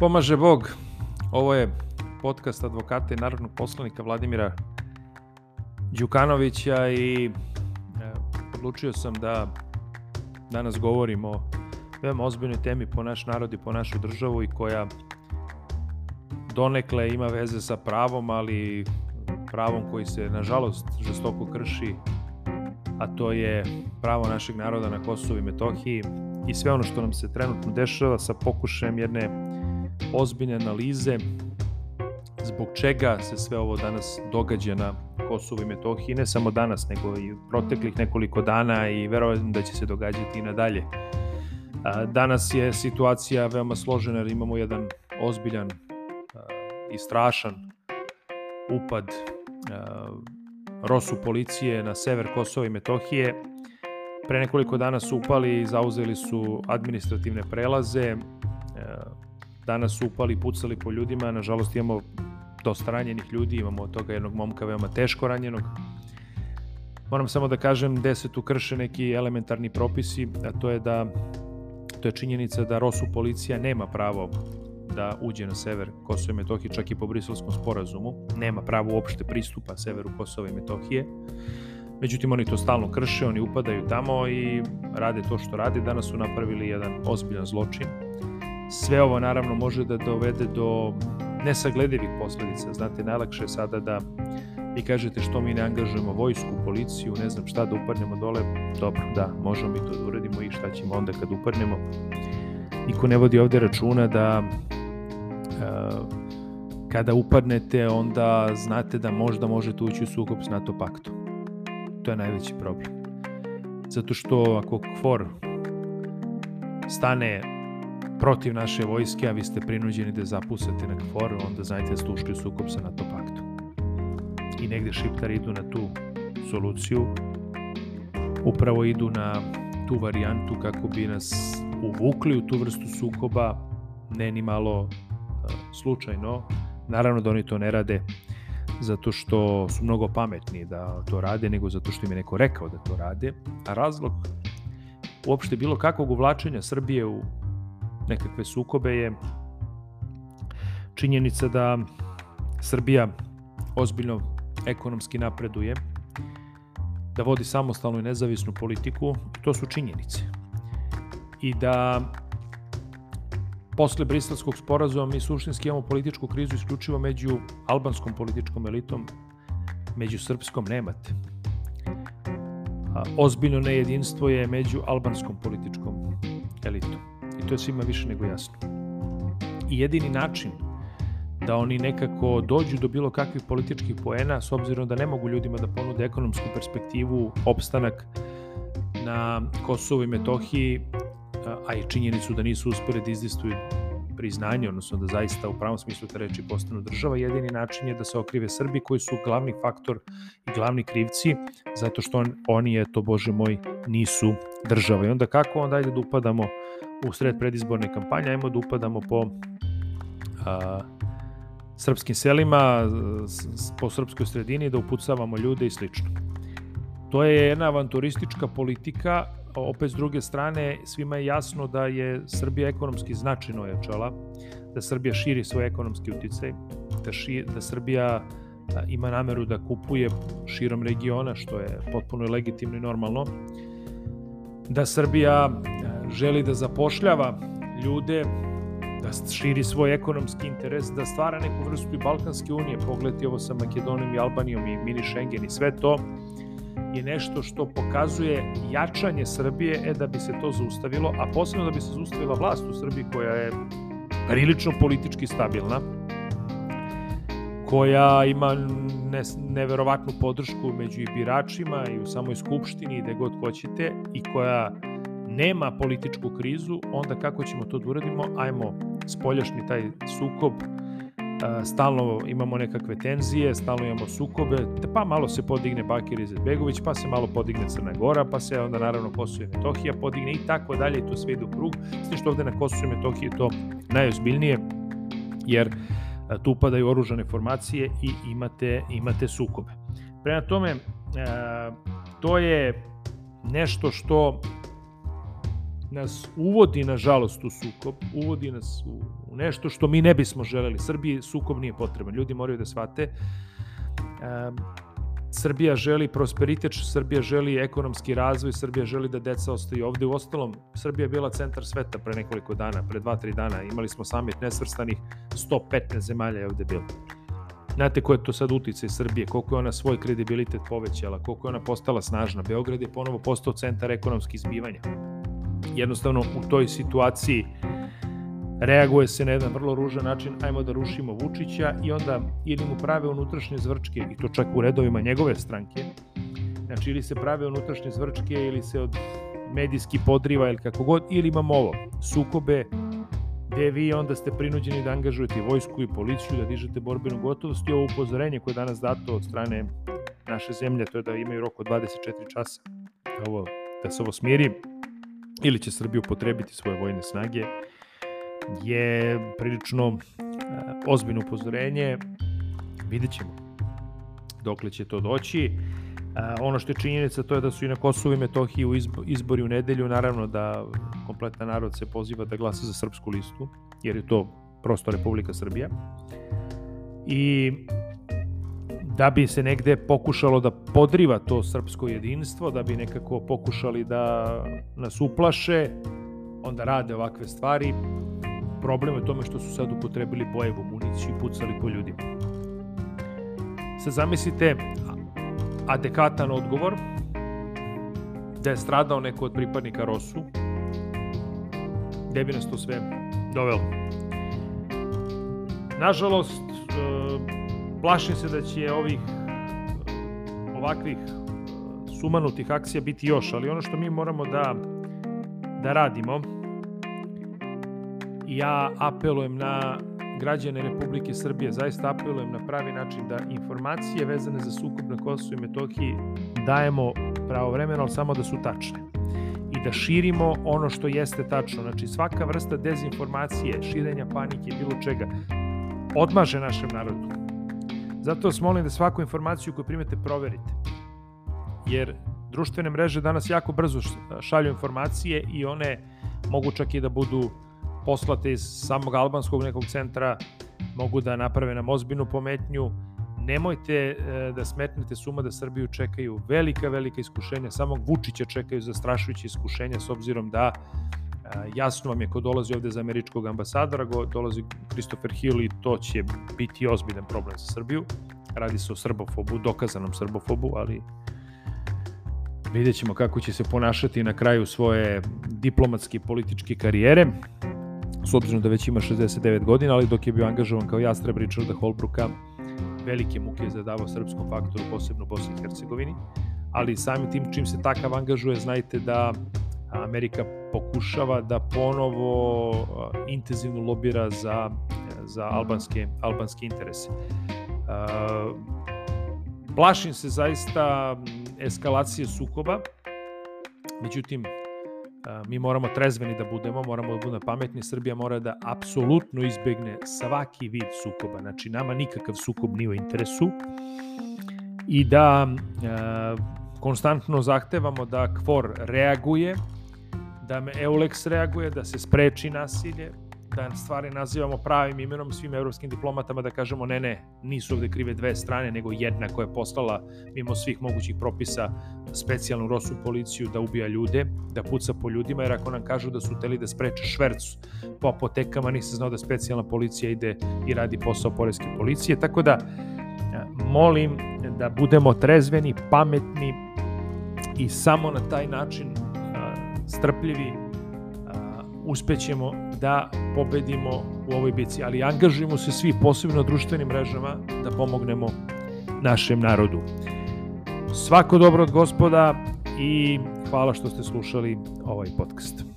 Pomaže Bog. Ovo je podcast advokata i narodnog poslanika Vladimira Đukanovića i e, odlučio sam da danas govorim o veoma ozbiljnoj temi po naš narod i po našu državu i koja donekle ima veze sa pravom, ali pravom koji se nažalost žestoko krši, a to je pravo našeg naroda na Kosovo i Metohiji i sve ono što nam se trenutno dešava sa pokušajem jedne ozbiljne analize zbog čega se sve ovo danas događa na Kosovo i Metohiji, ne samo danas, nego i proteklih nekoliko dana i verovatno da će se događati i nadalje. Danas je situacija veoma složena jer imamo jedan ozbiljan i strašan upad Rosu policije na sever Kosova i Metohije. Pre nekoliko dana su upali i zauzeli su administrativne prelaze. Danas su upali pucali po ljudima. Nažalost imamo dosta ranjenih ljudi, imamo od toga jednog momka veoma teško ranjenog. Moram samo da kažem gde se tu krše neki elementarni propisi, a to je da to je činjenica da Rosu policija nema pravo da uđe na sever Kosova i Metohije, čak i po briselskom sporazumu. Nema pravo uopšte pristupa severu Kosova i Metohije. Međutim, oni to stalno krše, oni upadaju tamo i rade to što rade. Danas su napravili jedan ozbiljan zločin. Sve ovo naravno može da dovede do nesagledivih posledica. Znate, najlakše je sada da vi kažete što mi ne angažujemo vojsku, policiju, ne znam šta da upadnemo dole. Dobro, da, možemo mi to da uradimo i šta ćemo onda kad upadnemo. Niko ne vodi ovde računa da kada upadnete, onda znate da možda možete ući u sukob s NATO paktom. To je najveći problem. Zato što ako KFOR stane protiv naše vojske, a vi ste prinuđeni da zapusate na KFOR, onda znajte da ste ušli u sukob sa NATO paktom. I negde šiptari idu na tu soluciju, upravo idu na tu varijantu kako bi nas uvukli u tu vrstu sukoba, ne ni malo slučajno. Naravno da oni to ne rade zato što su mnogo pametni da to rade, nego zato što im je neko rekao da to rade. A razlog uopšte bilo kakvog uvlačenja Srbije u nekakve sukobe je činjenica da Srbija ozbiljno ekonomski napreduje, da vodi samostalnu i nezavisnu politiku, to su činjenice. I da Posle Briselskog sporazuma mi suštinski imamo političku krizu isključivo među albanskom političkom elitom, među srpskom nemate. Ozbiljno nejedinstvo je među albanskom političkom elitom. To je svima više nego jasno. I jedini način da oni nekako dođu do bilo kakvih političkih poena, s obzirom da ne mogu ljudima da ponude ekonomsku perspektivu, opstanak na Kosovo i Metohiji, a i činjenicu da nisu uspore da izdistuju priznanje, odnosno da zaista u pravom smislu te reči postanu država, jedini način je da se okrive Srbi koji su glavni faktor i glavni krivci, zato što on, oni, eto, Bože moj, nisu država. I onda kako onda ajde da upadamo u sred predizborne kampanje, ajmo da upadamo po a, srpskim selima, po srpskoj sredini, da upucavamo ljude i slično. To je jedna avanturistička politika opet s druge strane svima je jasno da je Srbija ekonomski značajno ojačala, da Srbija širi svoj ekonomski uticaj, da, ši, da Srbija da ima nameru da kupuje širom regiona, što je potpuno legitimno i normalno, da Srbija želi da zapošljava ljude, da širi svoj ekonomski interes, da stvara neku vrstu i Balkanske unije, pogledajte ovo sa Makedonijom i Albanijom i mini Schengen i sve to, je nešto što pokazuje jačanje Srbije, e da bi se to zaustavilo, a posebno da bi se zaustavila vlast u Srbiji koja je prilično politički stabilna, koja ima ne, neverovatnu podršku među i biračima i u samoj skupštini i gde god hoćete i koja nema političku krizu, onda kako ćemo to da uradimo? Ajmo spoljašnji taj sukob, stalno imamo nekakve tenzije, stalno imamo sukobe, pa malo se podigne Bakir Izetbegović, pa se malo podigne Crna Gora, pa se onda naravno Kosovo i Metohija podigne i tako dalje, to sve ide u krug, s što ovde na Kosovo i Metohiji je to najozbiljnije, jer tu upadaju oružane formacije i imate, imate sukobe. Prema tome, to je nešto što nas uvodi, nažalost, u sukob, uvodi nas u, u nešto što mi ne bismo želeli. Srbiji sukob nije potreban. Ljudi moraju da shvate. Um, Srbija želi prosperitet, Srbija želi ekonomski razvoj, Srbija želi da deca ostaju ovde. U ostalom, Srbija je bila centar sveta pre nekoliko dana, pre 2-3 dana. Imali smo samit nesvrstanih, 115 zemalja je ovde bilo. Znate ko je to sad uticaj Srbije, koliko je ona svoj kredibilitet povećala, koliko je ona postala snažna. Beograd je ponovo postao centar ekonomskih zbivanja. Jednostavno, u toj situaciji reaguje se na jedan vrlo ružan način, ajmo da rušimo Vučića i onda ili mu prave unutrašnje zvrčke, i to čak u redovima njegove stranke, znači ili se prave unutrašnje zvrčke ili se od medijski podriva ili kako god, ili imamo ovo, sukobe gde vi onda ste prinuđeni da angažujete vojsku i policiju, da dižete borbenu gotovost i ovo upozorenje koje je danas dato od strane naše zemlje, to je da imaju rok od 24 časa da, ovo, da se ovo smiri ili će Srbiju potrebiti svoje vojne snage je prilično uh, ozbiljno upozorenje. Vidjet ćemo dokle će to doći. Uh, ono što je činjenica to je da su i na Kosovu i Metohiji u izbori u nedelju, naravno da kompletan narod se poziva da glasa za srpsku listu, jer je to prosto Republika Srbija. I da bi se negde pokušalo da podriva to srpsko jedinstvo, da bi nekako pokušali da nas uplaše, onda rade ovakve stvari, problem je tome što su sad upotrebili bojevu municiju i pucali po ljudima. Sad zamislite adekatan odgovor da je stradao neko od pripadnika Rosu, gde bi nas to sve dovelo. Nažalost, e, plašim se da će ovih ovakvih sumanutih akcija biti još, ali ono što mi moramo da, da radimo, ja apelujem na građane Republike Srbije, zaista apelujem na pravi način da informacije vezane za sukob na Kosovu i Metohiji dajemo pravovremeno, ali samo da su tačne i da širimo ono što jeste tačno. Znači svaka vrsta dezinformacije, širenja panike, bilo čega, odmaže našem narodu. Zato vas molim da svaku informaciju koju primete proverite. Jer društvene mreže danas jako brzo šalju informacije i one mogu čak i da budu poslate iz samog albanskog nekog centra, mogu da naprave nam ozbiljnu pometnju. Nemojte e, da smetnete suma da Srbiju čekaju velika, velika iskušenja. Samog Vučića čekaju zastrašujuće iskušenja s obzirom da jasno vam je ko dolazi ovde za američkog ambasadora, dolazi Christopher Hill i to će biti ozbiljan problem za Srbiju. Radi se o srbofobu, dokazanom srbofobu, ali vidjet ćemo kako će se ponašati na kraju svoje diplomatske i političke karijere s obzirom da već ima 69 godina, ali dok je bio angažovan kao jastreb Richarda Holbrooka, velike muke je zadavao srpskom faktoru, posebno u Bosni i Hercegovini, ali samim tim čim se takav angažuje, znajte da Amerika pokušava da ponovo intenzivno lobira za, za albanske, albanske interese. Plašim se zaista eskalacije sukoba, međutim, mi moramo trezveni da budemo, moramo da budemo pametni, Srbija mora da apsolutno izbegne svaki vid sukoba, znači nama nikakav sukob nije u interesu. I da e, konstantno zahtevamo da KFOR reaguje, da me EULEX reaguje, da se spreči nasilje, da stvari nazivamo pravim imenom svim evropskim diplomatama, da kažemo ne, ne, nisu ovde krive dve strane, nego jedna koja je poslala mimo svih mogućih propisa specijalnu rosu policiju da ubija ljude, da puca po ljudima, jer ako nam kažu da su teli da spreče švercu po apotekama, nisam znao da specijalna policija ide i radi posao poreske policije, tako da molim da budemo trezveni, pametni i samo na taj način strpljivi uspećemo da pobedimo u ovoj bici, ali angažujemo se svi, posebno na društvenim mrežama, da pomognemo našem narodu. Svako dobro od gospoda i hvala što ste slušali ovaj podcast.